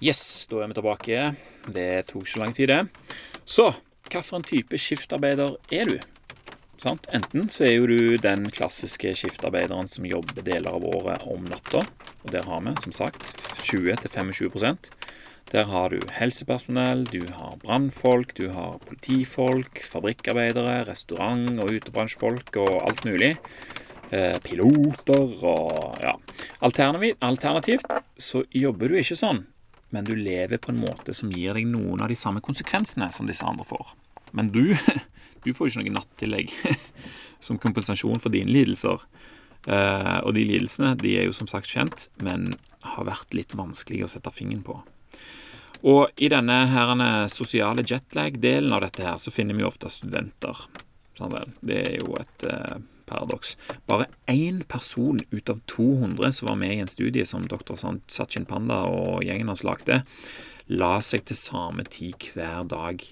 Yes, da er vi tilbake. Det tok ikke lang tid, det. Så hvilken type skiftarbeider er du? Sant? Enten så er jo du den klassiske skiftarbeideren som jobber deler av året om natta. Og der har vi, som sagt, 20-25% Der har du helsepersonell, du har brannfolk, du har politifolk, fabrikkarbeidere, restaurant- og utebransjefolk og alt mulig. Eh, piloter og ja. Alternativt så jobber du ikke sånn men du lever på en måte som gir deg noen av de samme konsekvensene som disse andre får. Men du, du får ikke noe nattillegg som kompensasjon for dine lidelser. Eh, og de lidelsene de er jo som sagt kjent, men har vært litt vanskelig å sette fingeren på. Og i denne herrene sosiale jetlag-delen av dette her, så finner vi ofte studenter. Sånn. Det er jo et eh, paradoks. Bare én person ut av 200 som var med i en studie som dr. Sachin Panda og gjengen hans lagde, la seg til samme tid hver dag,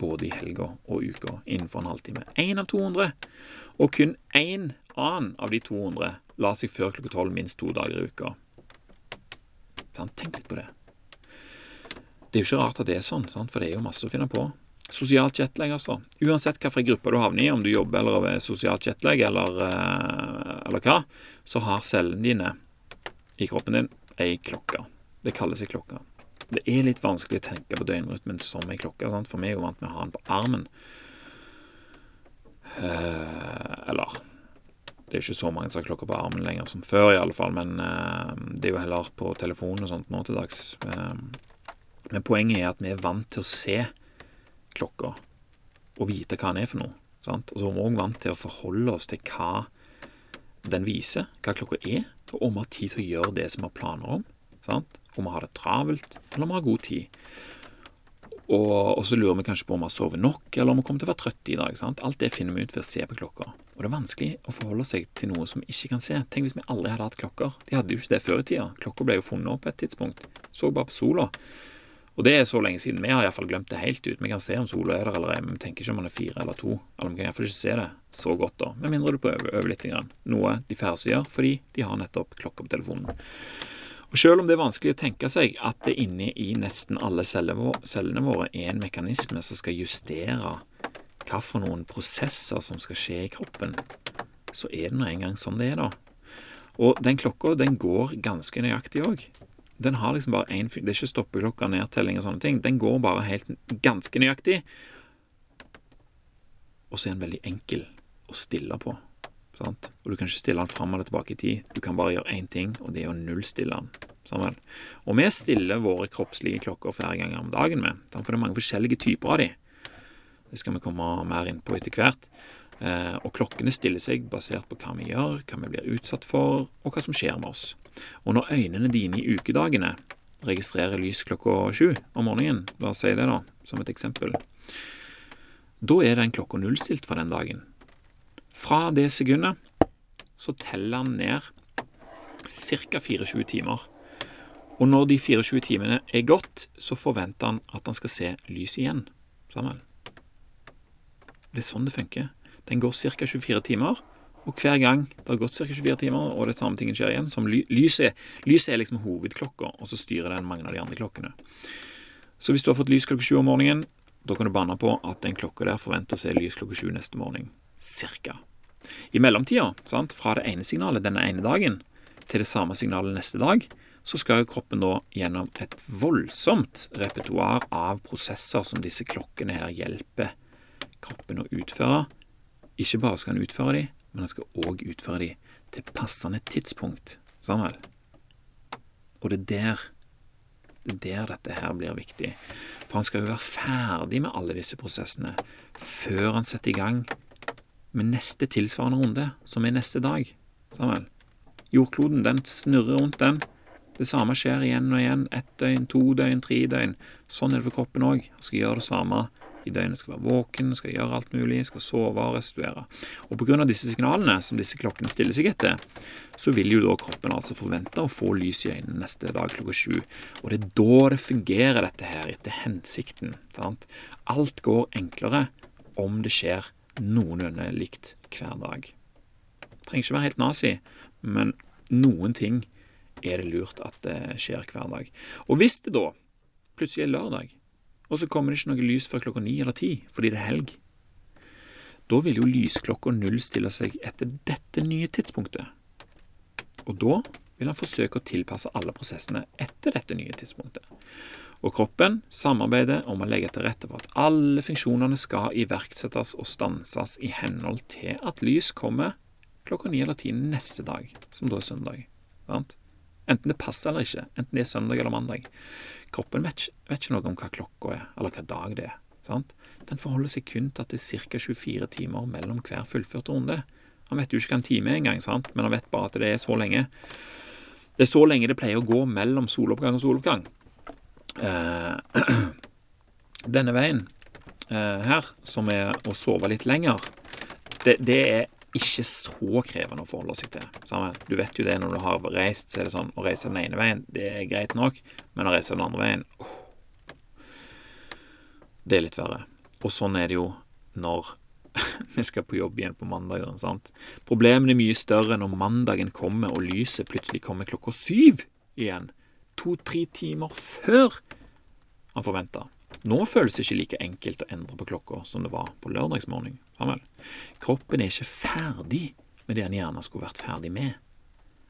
både i helga og uka, innenfor en halvtime. Én av 200. Og kun én annen av de 200 la seg før klokka tolv minst to dager i uka. Sånn, tenk litt på det. Det er jo ikke rart at det er sånn, for det er jo masse å finne på. Sosialt jetlag, altså. Uansett hvilken gruppe du havner i, om du jobber eller er sosialt jetlag eller, eh, eller hva, så har cellene dine i kroppen din ei klokke. Det kalles ei klokke. Det er litt vanskelig å tenke på døgnrytmen som ei klokke, sant? for vi er jo vant med å ha den på armen. Eh, eller Det er ikke så mange som har klokka på armen lenger som før, i alle fall, men eh, det er jo heller på telefon og sånt nå til dags. Men poenget er at vi er vant til å se klokka og vite hva den er for noe. Sant? Og så er vi òg vant til å forholde oss til hva den viser, hva klokka er, og om vi har tid til å gjøre det som vi har planer om. Sant? Om vi har det travelt, eller om vi har god tid. Og, og, så lurer vi kanskje på om vi har sovet nok, eller om vi kommer til å være trøtte i dag. Sant? Alt det finner vi ut ved å se på klokka. Og det er vanskelig å forholde seg til noe som vi ikke kan se. Tenk hvis vi aldri hadde hatt klokker. De hadde jo ikke det før i tida. Klokka ble jo funnet opp på et tidspunkt. Så bare på sola. Og det er så lenge siden. Vi har iallfall glemt det helt ut. Vi kan se om sola er der eller ei, men vi tenker ikke om den er fire eller to. Eller vi kan iallfall ikke se det så godt, da. Med mindre du prøver over litt. Grann. Noe de færreste gjør, fordi de har nettopp klokka på telefonen. Og Selv om det er vanskelig å tenke seg at det inni i nesten alle cellene våre er en mekanisme som skal justere hva for noen prosesser som skal skje i kroppen, så er det nå engang sånn det er, da. Og den klokka den går ganske nøyaktig òg. Den har liksom bare én Det er ikke stoppeklokke, nedtelling og sånne ting. Den går bare helt ganske nøyaktig. Og så er den veldig enkel å stille på. Sant? Og du kan ikke stille den fram eller tilbake i tid. Du kan bare gjøre én ting, og det er å nullstille den. Sammen. Og vi stiller våre kroppslige klokker flere ganger om dagen med, for det er mange forskjellige typer av de. Det skal vi komme mer inn på etter hvert. Eh, og klokkene stiller seg basert på hva vi gjør, hva vi blir utsatt for, og hva som skjer med oss. Og når øynene dine i ukedagene registrerer lys klokka sju om morgenen, la oss si det da, som et eksempel, da er den klokka nullstilt for den dagen. Fra det sekundet så teller han ned ca. 24 timer. Og når de 24 timene er gått, så forventer han at han skal se lys igjen. Sammen. Det er sånn det funker. Den går ca. 24 timer, og hver gang det har gått ca. 24 timer, og det samme tingen skjer igjen, som lyset, lyset er liksom hovedklokka, og så styrer den mange av de andre klokkene. Så hvis du har fått lys klokka sju om morgenen, da kan du banne på at den klokka der forventer å se lys klokka sju neste morgen. Cirka. I mellomtida, fra det ene signalet denne ene dagen til det samme signalet neste dag, så skal kroppen da gjennom et voldsomt repertoar av prosesser som disse klokkene her hjelper kroppen å utføre. Ikke bare skal han utføre de, men han skal òg utføre de til passende tidspunkt. Samuel. Og det er der det er der dette her blir viktig. For han skal jo være ferdig med alle disse prosessene før han setter i gang med neste tilsvarende runde, som er neste dag. Samuel. Jordkloden, den snurrer rundt, den. Det samme skjer igjen og igjen. Ett døgn, to døgn, tre døgn. Sånn er det for kroppen òg. Skal gjøre det samme i døgnet. Skal være våken, skal gjøre alt mulig, skal sove og restituere. Og Pga. disse signalene som disse klokkene stiller seg etter, så vil jo da kroppen altså forvente å få lys i øynene neste dag klokka sju. Og det er da det fungerer, dette her, etter hensikten. Sant? Alt går enklere om det skjer noenlunde likt hver dag. Det trenger ikke være helt nazi, men noen ting er det lurt at det skjer hver dag. Og hvis det da plutselig er lørdag, og så kommer det ikke noe lys før klokka ni eller ti fordi det er helg, da vil jo lysklokka nullstille seg etter dette nye tidspunktet. Og da vil han forsøke å tilpasse alle prosessene etter dette nye tidspunktet. Og kroppen samarbeider om å legge til rette for at alle funksjonene skal iverksettes og stanses i henhold til at lys kommer klokka ni eller ti neste dag, som da er søndag. Sant? Enten det passer eller ikke, enten det er søndag eller mandag. Kroppen vet, vet ikke noe om hva klokka er, eller hva dag det er. Sant? Den forholder seg kun til at det er ca. 24 timer mellom hver fullførte runde. Han vet jo ikke hva en time er engang, men han vet bare at det er så lenge. Det er så lenge det pleier å gå mellom soloppgang og soloppgang. Eh, denne veien eh, her, som er å sove litt lenger, det, det, er ikke så krevende å forholde seg til. Samme. Du vet jo det når du har reist, så er det sånn å reise den ene veien, det er greit nok, men å reise den andre veien oh, Det er litt verre. Og sånn er det jo når vi skal på jobb igjen på mandag. Sant? Problemene er mye større når mandagen kommer og lyset plutselig kommer klokka syv igjen. To-tre timer før han forventa. Nå føles det ikke like enkelt å endre på klokka som det var på lørdagsmorgen. Kroppen er ikke ferdig med det han gjerne skulle vært ferdig med.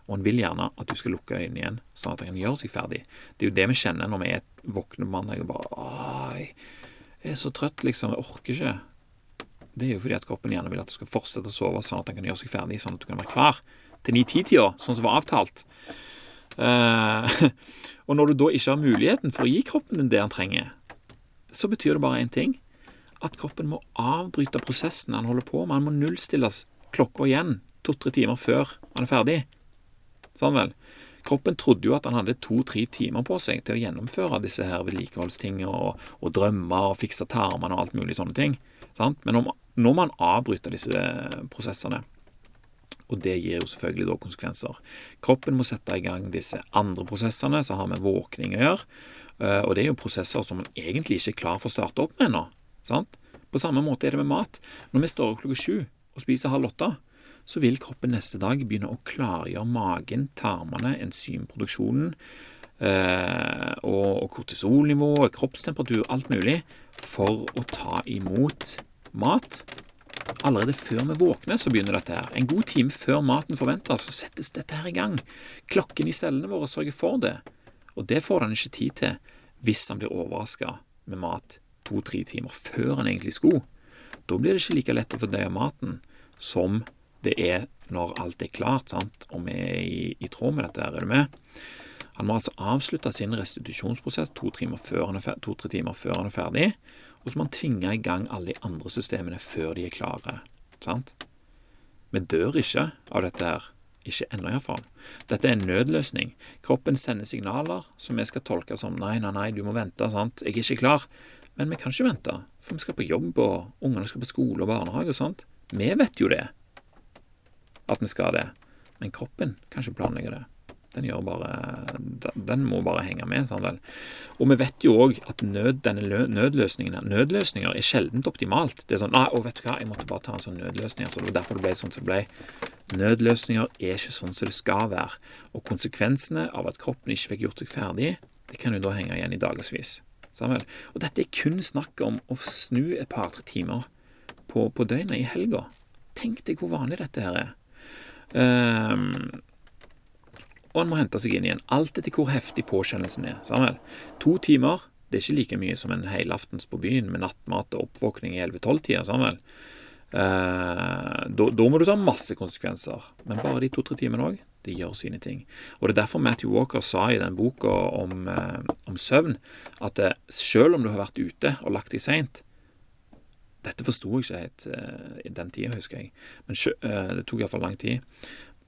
Og han vil gjerne at du skal lukke øynene igjen, sånn at han kan gjøre seg ferdig. Det er jo det vi kjenner når vi er våkne på mandag og bare Oi, jeg er så trøtt, liksom. Jeg orker ikke. Det er jo fordi at kroppen gjerne vil at du skal fortsette å sove, sånn at han kan gjøre seg ferdig, sånn at du kan være klar til 9-10-tida, sånn som var avtalt. Uh, og når du da ikke har muligheten for å gi kroppen din det han trenger, så betyr det bare én ting. At kroppen må avbryte prosessen han holder på med. Han må nullstilles klokka igjen to-tre timer før han er ferdig. Sånn vel. Kroppen trodde jo at han hadde to-tre timer på seg til å gjennomføre disse her vedlikeholdstingene og, og drømmer og fikse tarmene og alt mulig sånne ting. Sant? Men når, når man avbryter disse prosessene, og det gir jo selvfølgelig da konsekvenser Kroppen må sette i gang disse andre prosessene som har med våkning å gjøre. Eh, og det er jo prosesser som man egentlig ikke er klar for å starte opp med ennå. På samme måte er det med mat. Når vi står opp klokka sju og spiser halv åtte, så vil kroppen neste dag begynne å klargjøre magen, tarmene, enzymproduksjonen eh, og, kortisolnivå, kroppstemperatur, alt mulig, for å ta imot mat. Allerede før vi våkner, så begynner dette her. En god time før maten forventes, så settes dette her i gang. Klokken i cellene våre sørger for det. Og det får han ikke tid til hvis han blir overraska med mat to-tre timer før han egentlig skulle. Da blir det ikke like lett å fordøye maten som det er når alt er klart, sant? og vi er i, i tråd med dette. her, Er du med? Han må altså avslutte sin restitusjonsprosess to-tre timer, to, timer, før han er ferdig, og så må han tvinge i gang alle de andre systemene før de er klare. Sant? Vi dør ikke av dette her. Ikke ennå, iallfall. Dette er en nødløsning. Kroppen sender signaler som vi skal tolke som nei, nei, nei, du må vente, sant, jeg er ikke klar. Men vi kan ikke vente, for vi skal på jobb, og ungene skal på skole og barnehage og sånt. Vi vet jo det at vi skal det. Men kroppen kan ikke planlegge det. Den, bare, den må bare henge med. Sånn. Og vi vet jo òg at nød, denne nødløsningen, nødløsninger er sjelden optimalt. Det er sånn Nei, å, vet du hva, jeg måtte bare ta en sånn nødløsning. Så det var derfor det ble sånn som det ble. Nødløsninger er ikke sånn som det skal være. Og konsekvensene av at kroppen ikke fikk gjort seg ferdig, det kan jo da henge igjen i dagevis. Og dette er kun snakk om å snu et par-tre timer på, på døgnet i helga. Tenk deg hvor vanlig dette her er. Um, og han må hente seg inn igjen. Alt etter hvor heftig påkjennelsen er. Samuel. To timer det er ikke like mye som en helaftens på byen med nattmat og oppvåkning i 11-12-tida. Samuel. Uh, da, må du ta masse konsekvenser. Men bare de to-tre timene òg, det gjør sine ting. Og Det er derfor Matthew Walker sa i den boka om, eh, om søvn at eh, selv om du har vært ute og lagt deg seint, dette forsto jeg ikke helt eh, i den tida, husker jeg, men uh, det tok iallfall lang tid.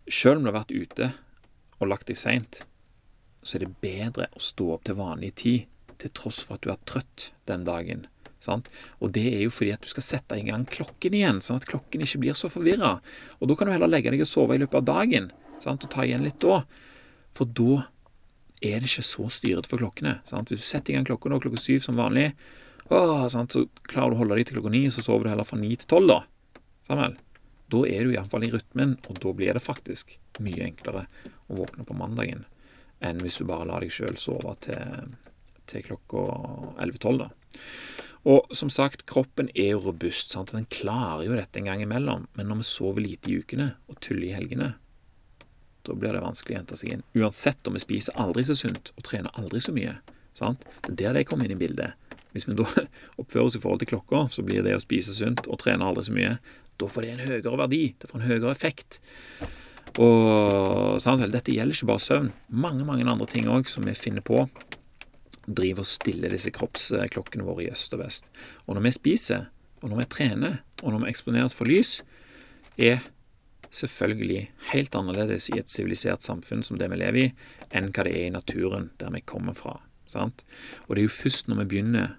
Selv om du har vært ute og lagt deg seint, så er det bedre å stå opp til vanlig tid, til tross for at du er trøtt den dagen. Sant? Og det er jo fordi at du skal sette i gang klokken igjen, sånn at klokken ikke blir så forvirra. Og da kan du heller legge deg og sove i løpet av dagen, sant? og ta igjen litt da. For da er det ikke så styrete for klokkene. Sant? Hvis du setter i gang klokken nå klokka syv som vanlig, å? Så klarer du å holde deg til klokka ni, så sover du heller fra ni til tolv, da. Samuel. Da er du iallfall i rytmen, og da blir det faktisk mye enklere å våkne på mandagen. enn hvis du bare lar deg sjøl sove til, til klokka 11-12. da. Og som sagt, kroppen er jo robust. sant? Den klarer jo dette en gang imellom. Men når vi sover lite i ukene og tuller i helgene, da blir det vanskelig å hente seg inn. Uansett om vi spiser aldri så sunt og trener aldri så mye. sant? Det er der det kommer inn i bildet. Hvis vi da oppfører oss i forhold til klokka, så blir det å spise sunt og trene aldri så mye, da får det en høyere verdi. Det får en høyere effekt. Og sant, Dette gjelder ikke bare søvn. Mange mange andre ting òg som vi finner på, driver og stiller disse kroppsklokkene våre i øst og vest. Og når vi spiser, og når vi trener, og når vi eksponeres for lys, er selvfølgelig helt annerledes i et sivilisert samfunn som det vi lever i, enn hva det er i naturen der vi kommer fra. Sant? Og det er jo først når vi begynner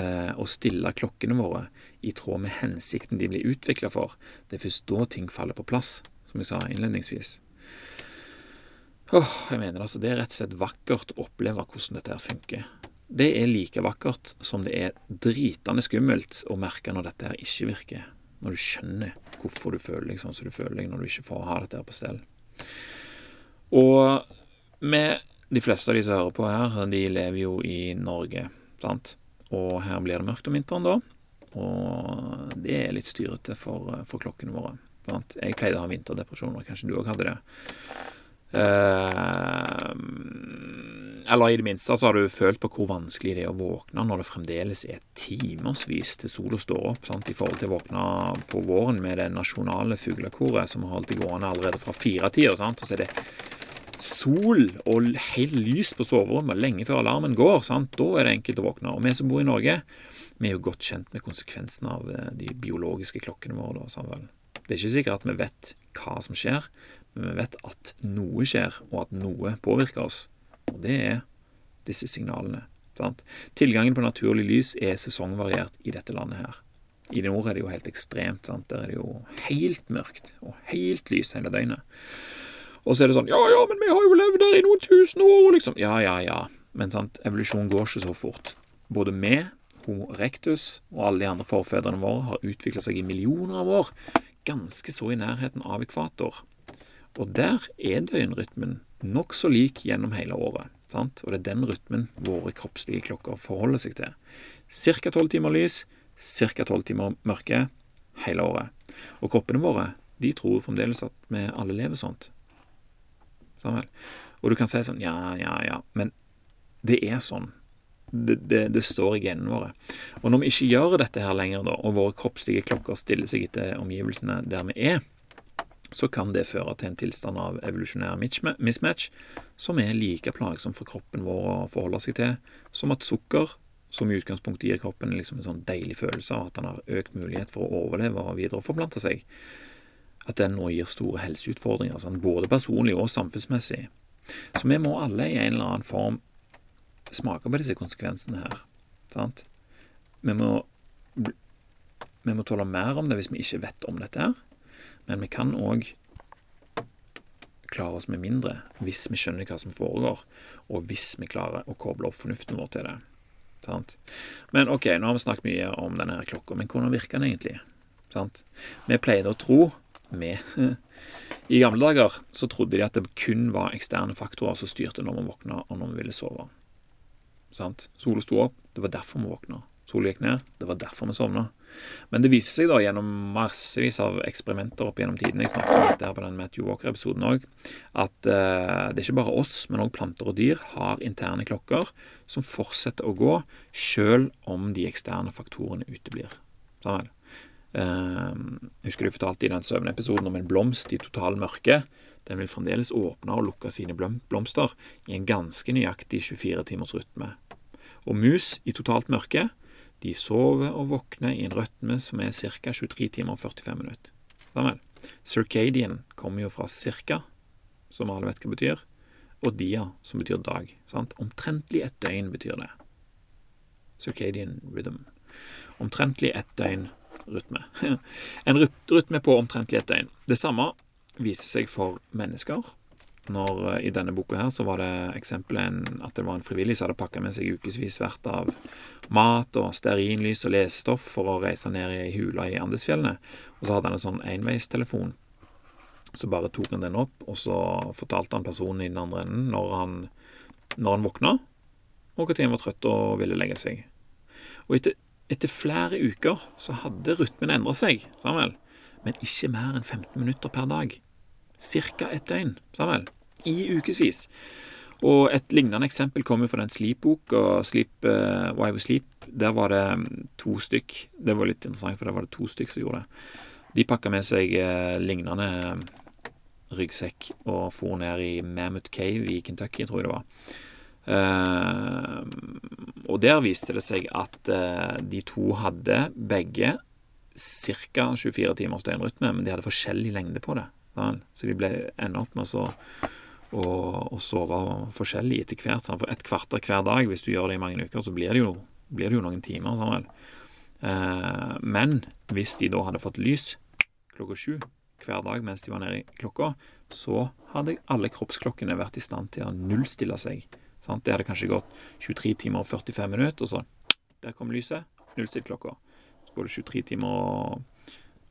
eh, å stille klokkene våre i tråd med hensikten de blir utvikla for, det er først da ting faller på plass, som jeg sa innledningsvis. Åh, jeg mener altså, Det er rett og slett vakkert å oppleve hvordan dette her funker. Det er like vakkert som det er dritende skummelt å merke når dette her ikke virker. Når du skjønner hvorfor du føler deg sånn som du føler deg når du ikke får ha dette her på stell. Og med de fleste av de som hører på her, de lever jo i Norge, sant. Og her blir det mørkt om vinteren da. Og det er litt styrete for, for klokkene våre. Blant. Jeg pleide å ha vinterdepresjoner, kanskje du òg hadde det. Eh, eller i det minste så har du følt på hvor vanskelig det er å våkne når det fremdeles er timevis til sola står opp, sant? i forhold til å våkne på våren med det nasjonale fuglekoret som har holdt det gående allerede fra firetida. Og så er det sol og helt lys på soverommet lenge før alarmen går. Sant? Da er det enkelt å våkne. Og vi som bor i Norge, vi er jo godt kjent med konsekvensene av eh, de biologiske klokkene våre. Det er ikke sikkert at vi vet hva som skjer, men vi vet at noe skjer, og at noe påvirker oss. Og det er disse signalene. Sant? Tilgangen på naturlig lys er sesongvariert i dette landet her. I nord er det jo helt ekstremt. Sant? Der er det jo helt mørkt og helt lyst hele døgnet. Og så er det sånn Ja, ja, men vi har jo levd der i noen tusen år, liksom. Ja, ja, ja. Men sant, evolusjonen går ikke så fort. Både vi, Homo erectus, og alle de andre forfedrene våre har utvikla seg i millioner av år, ganske så i nærheten av ekvator. Og der er døgnrytmen nokså lik gjennom hele året. Sant? Og det er den rytmen våre kroppslige klokker forholder seg til. Ca. tolv timer lys, ca. tolv timer mørke hele året. Og kroppene våre de tror fremdeles at vi alle lever sånt. Sånn Og du kan si sånn ja, ja, ja, men det er sånn. Det, det, det, står i genene våre. Og når vi ikke gjør dette her lenger, da, og våre kroppslige klokker stiller seg etter omgivelsene der vi er, så kan det føre til en tilstand av evolusjonær mismatch som er like plagsom for kroppen vår å forholde seg til som at sukker, som i utgangspunktet gir kroppen liksom en sånn deilig følelse av at han har økt mulighet for å overleve og videre forplante seg, at den nå gir store helseutfordringer, sånn, både personlig og samfunnsmessig. Så vi må alle i en eller annen form smake på disse konsekvensene her. Sant? Vi må, vi må tåle mer om det hvis vi ikke vet om dette her. Men vi kan òg klare oss med mindre hvis vi skjønner hva som foregår, og hvis vi klarer å koble opp fornuften vår til det. Sant? Men ok, nå har vi snakket mye om denne klokka, men hvordan virker den egentlig? Sant? Vi pleide å tro vi I gamle dager så trodde de at det kun var eksterne faktorer som styrte når man våkna og når man ville sove. Sant? Sola sto opp, det var derfor vi våkna. Sola gikk ned, det var derfor vi sovna. Men det viser seg da gjennom massevis av eksperimenter opp gjennom tidene, jeg snakket om dette her på den Matthew Walker-episoden òg, at uh, det er ikke bare oss, men òg planter og dyr har interne klokker som fortsetter å gå sjøl om de eksterne faktorene uteblir. Sånn jeg husker du fortalte i den søvnepisoden om en blomst i total mørke. Den vil fremdeles åpne og lukke sine blomster i en ganske nøyaktig 24 timers rytme. Og mus i totalt mørke de sover og våkner i en rytme som er ca. 23 timer og 45 minutter. Sammen. Circadian kommer jo fra cirka, som alle vet hva betyr, og dia, som betyr dag. Sant? Omtrentlig et døgn betyr det. Circadian rhythm. Omtrentlig et døgn rytme. en rytme på omtrentlig et døgn. Det samme viser seg for mennesker når eh, I denne boka her så var det eksempelet at det var en frivillig som hadde pakka med seg ukevis verdt av mat og stearinlys og lesestoff for å reise ned i hula i Andesfjellene. Og så hadde han en sånn enveistelefon. Så bare tok han den opp, og så fortalte han personen i den andre enden når han, når han våkna, og når han var trøtt og ville legge seg. Og etter, etter flere uker så hadde rytmen endra seg, Samuel, men ikke mer enn 15 minutter per dag. Cirka et døgn, Samuel. I ukevis. Og et lignende eksempel kommer fra den Sleep-boka, Sleep, uh, Why We Sleep. Der var det mm, to stykk. Det var litt interessant, for der var det to stykk som gjorde det. De pakka med seg uh, lignende ryggsekk og for ned i Mammoth Cave i Kentucky, tror jeg det var. Uh, og der viste det seg at uh, de to hadde begge ca. 24 timers døgnrytme, men de hadde forskjellig lengde på det. Så de ble enda opp med å, å, å sove forskjellig etter hvert. For et kvarter hver dag, hvis du gjør det i mange uker, så blir det jo, blir det jo noen timer. Uh, men hvis de da hadde fått lys klokka sju hver dag mens de var nede i klokka, så hadde alle kroppsklokkene vært i stand til å nullstille seg. Sant? Det hadde kanskje gått 23 timer og 45 minutter, og så Der kom lyset. Nullstilt klokka. Så går det 23 timer og,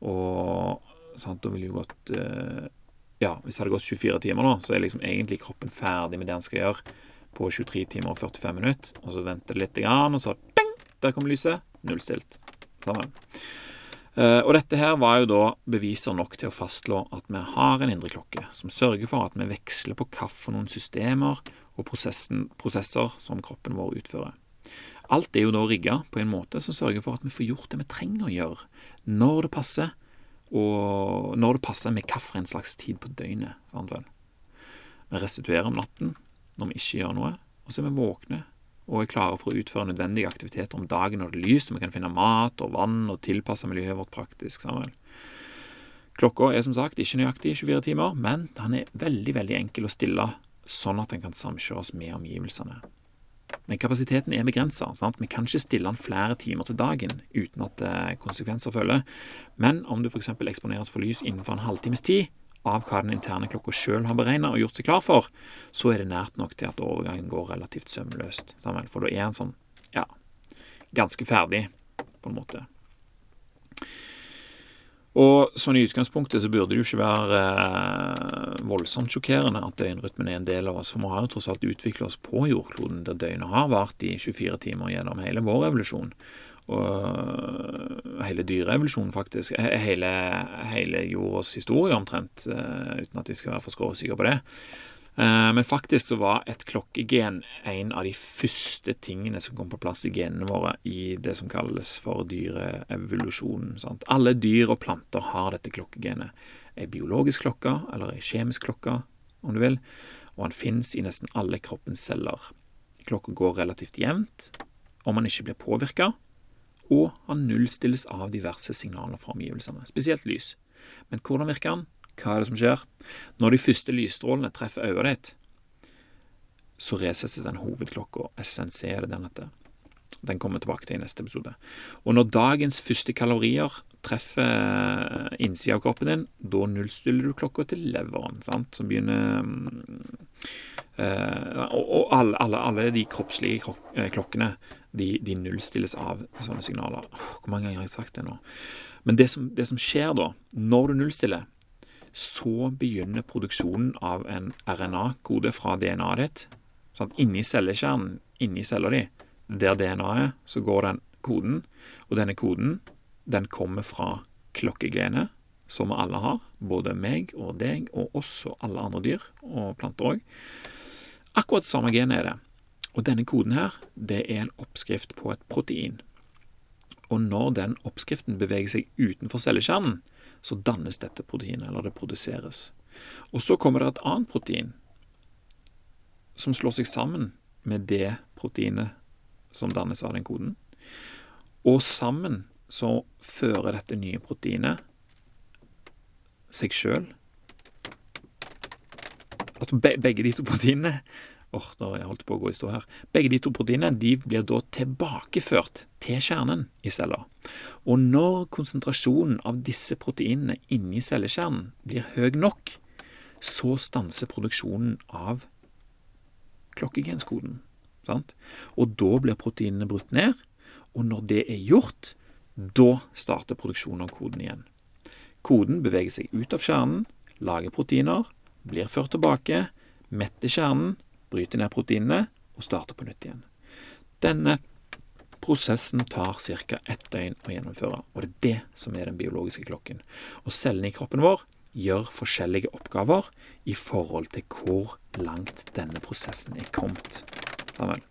og sant? Da ville jo gått uh, Ja, hvis det hadde gått 24 timer, da, så er liksom egentlig kroppen ferdig med det han skal gjøre på 23 timer og 45 minutter. Og så venter det litt, og så ding, Der kom lyset. Nullstilt. Sammen. Uh, og dette her var jo da beviser nok til å fastslå at vi har en indre klokke som sørger for at vi veksler på hvilke systemer og prosesser som kroppen vår utfører. Alt er jo da rigga på en måte som sørger for at vi får gjort det vi trenger å gjøre, når det passer, og når det passer med hvilken slags tid på døgnet. Vi restituerer om natten når vi ikke gjør noe, og så er vi våkne og er klare for å utføre nødvendige aktiviteter om dagen når det er lyst, og vi kan finne mat og vann og tilpasse miljøet vårt praktisk. Sammen. Klokka er som sagt ikke nøyaktig 24 timer, men den er veldig veldig enkel å stille, sånn at den kan samkjøres med omgivelsene. Men kapasiteten er begrensa. Vi kan ikke stille den flere timer til dagen uten at konsekvenser følger. Men om du f.eks. eksponeres for lys innenfor en halvtimes tid, av hva den interne klokka sjøl har beregna og gjort seg klar for, så er det nært nok til at overgangen går relativt sømløst. For da er den sånn, ja, ganske ferdig, på en måte. Og sånn i utgangspunktet så burde det jo ikke være eh, voldsomt sjokkerende at døgnrytmen er en del av oss, for vi har jo tross alt utvikla oss på jordkloden der døgnet har vart i 24 timer gjennom hele vår evolusjon og hele dyreevolusjonen, faktisk. Hele, hele, jordas historie, omtrent, eh, uten at de skal være for skråsikre på det. Eh, men faktisk så var et klokkegen en av de første tingene som kom på plass i genene våre i det som kalles for dyreevolusjonen. Alle dyr og planter har dette klokkegenet. Ei biologisk klokke, eller ei kjemisk klokke, om du vil, og den fins i nesten alle kroppens celler. Klokka går relativt jevnt om man ikke blir påvirka, og han nullstilles av diverse signaler fra omgivelsene, spesielt lys. Men hvordan virker han? Hva er det som skjer? Når de første lysstrålene treffer øyet ditt, så resettes den hovedklokka, SNC er det den heter. Den kommer tilbake til i neste episode. Og når dagens første kalorier treffer innsida av kroppen din, da nullstiller du klokka til leveren, sant? som begynner øh, Og, og alle, alle, alle, de kroppslige eh, klokkene de, de, nullstilles av sånne signaler. Hvor mange ganger har jeg sagt det nå? Men det som, det som skjer da, når du nullstiller, så begynner produksjonen av en RNA-kode fra DNA-et ditt. Sånn, inni cellekjernen, inni cella di, der DNA er, så går den koden. Og denne koden, den kommer fra klokkegenet, som alle har. Både meg og deg og oss og alle andre dyr, og planter òg. Akkurat samme gen er det. Og denne koden her, det er en oppskrift på et protein. Og når den oppskriften beveger seg utenfor cellekjernen, så dannes dette proteinet, eller det produseres. Og så kommer det et annet protein som slår seg sammen med det proteinet som dannes av den koden. Og sammen så fører dette nye proteinet seg sjøl Altså begge de to proteinene oh, da jeg holdt på å gå i stå her. Begge de to proteinene de blir da tilbakeført til kjernen i cella. Og når konsentrasjonen av disse proteinene inni cellekjernen blir høy nok, så stanser produksjonen av klokkegenskoden. Sant? Og da blir proteinene brutt ned, og når det er gjort, da starter produksjonen av koden igjen. Koden beveger seg ut av kjernen, lager proteiner, blir ført tilbake, metter kjernen, bryter ned proteinene og starter på nytt igjen. Denne prosessen tar ca. ett døgn å gjennomføre, og det er det som er den biologiske klokken. Og cellene i kroppen vår gjør forskjellige oppgaver i forhold til hvor langt denne prosessen er kommet. Sammen.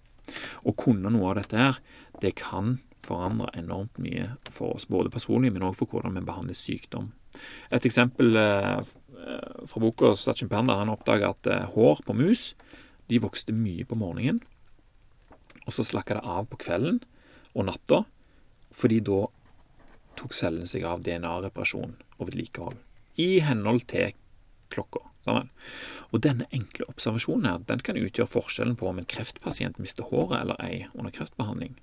Å kunne noe av dette her, det kan forandre enormt mye for oss, både personlig, men òg for hvordan vi behandler sykdom. Et eksempel eh, fra boka Satchin Panda, han oppdaga at eh, hår på mus de vokste mye på morgenen, og så slakka det av på kvelden og natta, fordi da tok cellene seg av DNA-reparasjon og vedlikehold i henhold til klokka. Sammen. Og denne enkle observasjonen her, den kan utgjøre forskjellen på om en kreftpasient mister håret eller ei under kreftbehandling.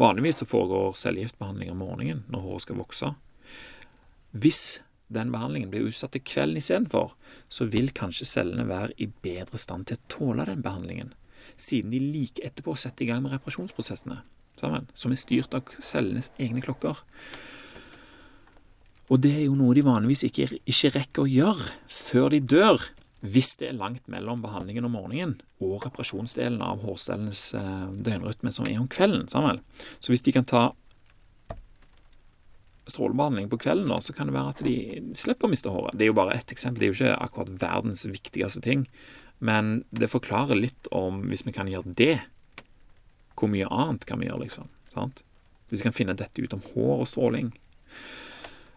Vanligvis så foregår cellegiftbehandling om morgenen når håret skal vokse. Hvis den behandlingen blir utsatt til kvelden istedenfor, så vil kanskje cellene være i bedre stand til å tåle den behandlingen, siden de like etterpå setter i gang med reparasjonsprosessene, sammen, som er styrt av cellenes egne klokker. Og det er jo noe de vanligvis ikke, ikke rekker å gjøre før de dør, hvis det er langt mellom behandlingen om morgenen og reparasjonsdelen av hårcellenes eh, døgnrytme som er om kvelden. Sammen. Så hvis de kan ta strålebehandling på kvelden, da, så kan det være at de slipper å miste håret. Det er jo bare ett eksempel, det er jo ikke akkurat verdens viktigste ting. Men det forklarer litt om, hvis vi kan gjøre det, hvor mye annet kan vi gjøre, liksom. Sant? Hvis vi kan finne dette ut om hår og stråling.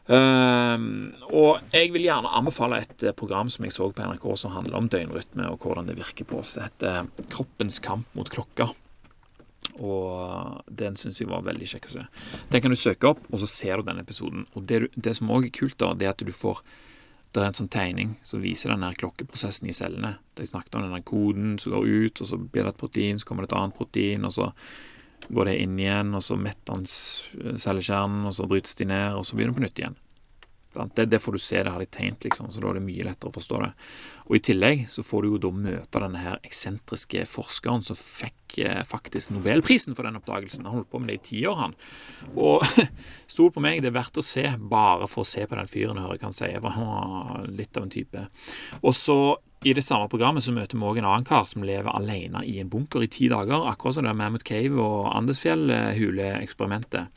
Um, og jeg vil gjerne anbefale et program som jeg så på NRK som handler om døgnrytme og hvordan det virker på oss. Det heter Kroppens kamp mot klokka. Og den syns jeg var veldig kjekk å se. Den kan du søke opp, og så ser du den episoden. Og det, det som òg er kult, da, det er at du får Det er en sånn tegning som viser den her klokkeprosessen i cellene. De snakket om den koden som går ut, og så blir det et protein, så kommer det et annet protein, og så går det inn igjen, og så metter han cellekjernen, og så brytes de ned, og så begynner det på nytt igjen. Det, det, får du se, det har de tegnet, liksom, så da er det mye lettere å forstå det. Og I tillegg så får du jo da møte denne her eksentriske forskeren som fikk eh, faktisk nobelprisen for den oppdagelsen. Han holdt på med det i ti år, han. Og stol på meg, det er verdt å se, bare for å se på den fyren og høre hva han sier. For han var litt av en type. Og så i det samme programmet så møter vi òg en annen kar som lever alene i en bunker i ti dager, akkurat som det er Mammoth Cave og Andesfjell-huleeksperimentet.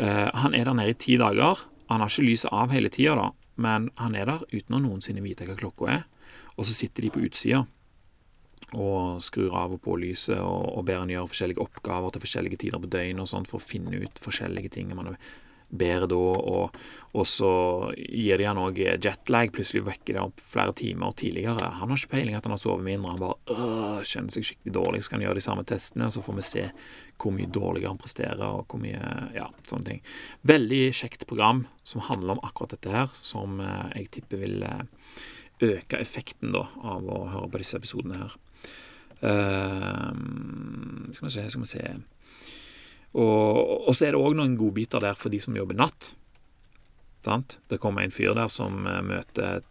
Uh, han er der nede i ti dager han har ikke lyset av hele tida, da, men han er der uten å noensinne vite hva klokka er. Og så sitter de på utsida og skrur av og på lyset og, og ber han gjøre forskjellige oppgaver til forskjellige tider på døgnet og sånt for å finne ut forskjellige ting. Man bedre da, og, og så gir de han òg jetlag. Plutselig vekker det opp flere timer tidligere. Han har ikke peiling at han har sovet mindre. Han bare kjenner seg skikkelig dårlig. Så kan han gjøre de samme testene, og så får vi se hvor mye dårligere han presterer, og hvor mye Ja, sånne ting. Veldig kjekt program som handler om akkurat dette her, som eh, jeg tipper vil eh, øke effekten da, av å høre på disse episodene her. Uh, skal vi se, skal vi se og, og så er det òg noen godbiter der for de som jobber natt. Sant? Det kommer en fyr der som eh, møter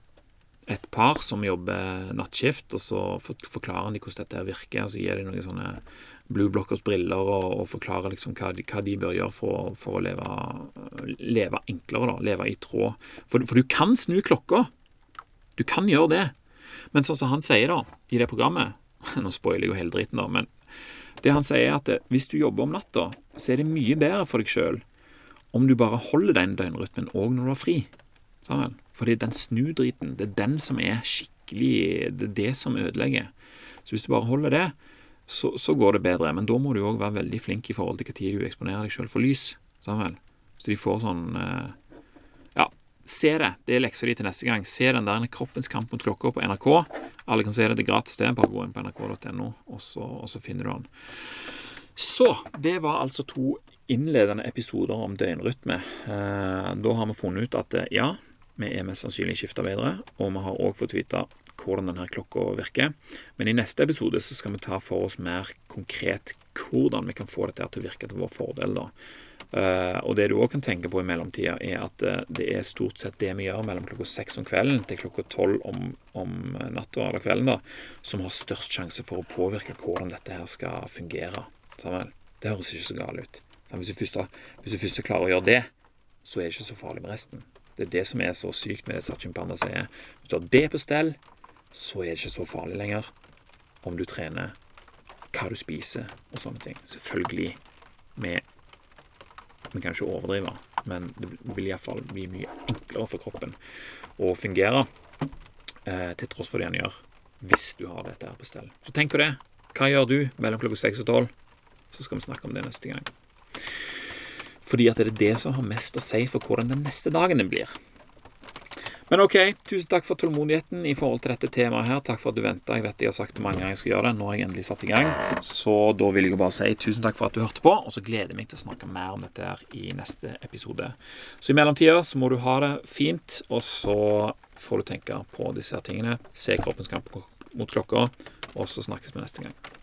et par som jobber nattskift, og så forklarer de hvordan dette virker. og Så gir de noen sånne Blue Blockers briller og, og forklarer liksom hva, de, hva de bør gjøre for, for å leve, leve, enklere, da, leve i tråd. For, for, du kan snu klokka. Du kan gjøre det. Men sånn som han sier da, i det programmet Nå spoiler jeg jo hele driten, da, men det han sier, er at hvis du jobber om natta, så er det mye bedre for deg sjøl om du bare holder den døgnrytmen òg når du har fri. Sammen. Fordi den snudriten, det er den som er skikkelig Det er det som ødelegger. Så hvis du bare holder det, så, så går det bedre. Men da må du òg være veldig flink i forhold til når du eksponerer deg sjøl for lys. Sammen. Så de får sånn eh, se det. Det er leksa di til neste gang. Se den der Kroppens kamp mot klokka på NRK. Alle kan se det. Det er gratis. Det. er Bare gå inn på nrk.no, og, og, så finner du den. Så det var altså to innledende episoder om døgnrytme. Eh, da har vi funnet ut at eh, ja, vi er mest sannsynlig skiftarbeidere, og vi har òg fått vite hvordan denne klokka virker. Men i neste episode så skal vi ta for oss mer konkret hvordan vi kan få dette til å virke til vår fordel. da. Uh, og det du òg kan tenke på i mellomtida, er at uh, det er stort sett det vi gjør mellom klokka seks om kvelden til klokka tolv om, om natta eller kvelden, da, som har størst sjanse for å påvirke hvordan dette her skal fungere. Sammen. Det høres ikke så galt ut. Hvis du, først, hvis du først klarer å gjøre det, så er det ikke så farlig med resten. Det er det som er så sykt med det Satchin Panda sier. Hvis du har det på stell, så er det ikke så farlig lenger om du trener, hva du spiser og sånne ting. Selvfølgelig med Vi kan ikke overdrive, men det vil iallfall bli mye enklere for kroppen å fungere eh, til tross for det han gjør, hvis du har dette her på stell. Så tenk på det. Hva gjør du mellom klokka 6 og tolv? Så skal vi snakke om det neste gang. Fordi at det er det som har mest å si for hvordan den neste dagen din blir. Men ok, tusen takk for tålmodigheten i forhold til dette temaet her. Takk for at du venta. Jeg vet jeg har sagt det mange ganger jeg skal gjøre det. Nå har jeg endelig satt i gang. Så da vil jeg jo bare si tusen takk for at du hørte på, og så gleder jeg meg til å snakke mer om dette her i neste episode. Så i mellomtida så må du ha det fint, og så får du tenke på disse tingene. Se kroppens kamp mot klokka, og så snakkes vi neste gang.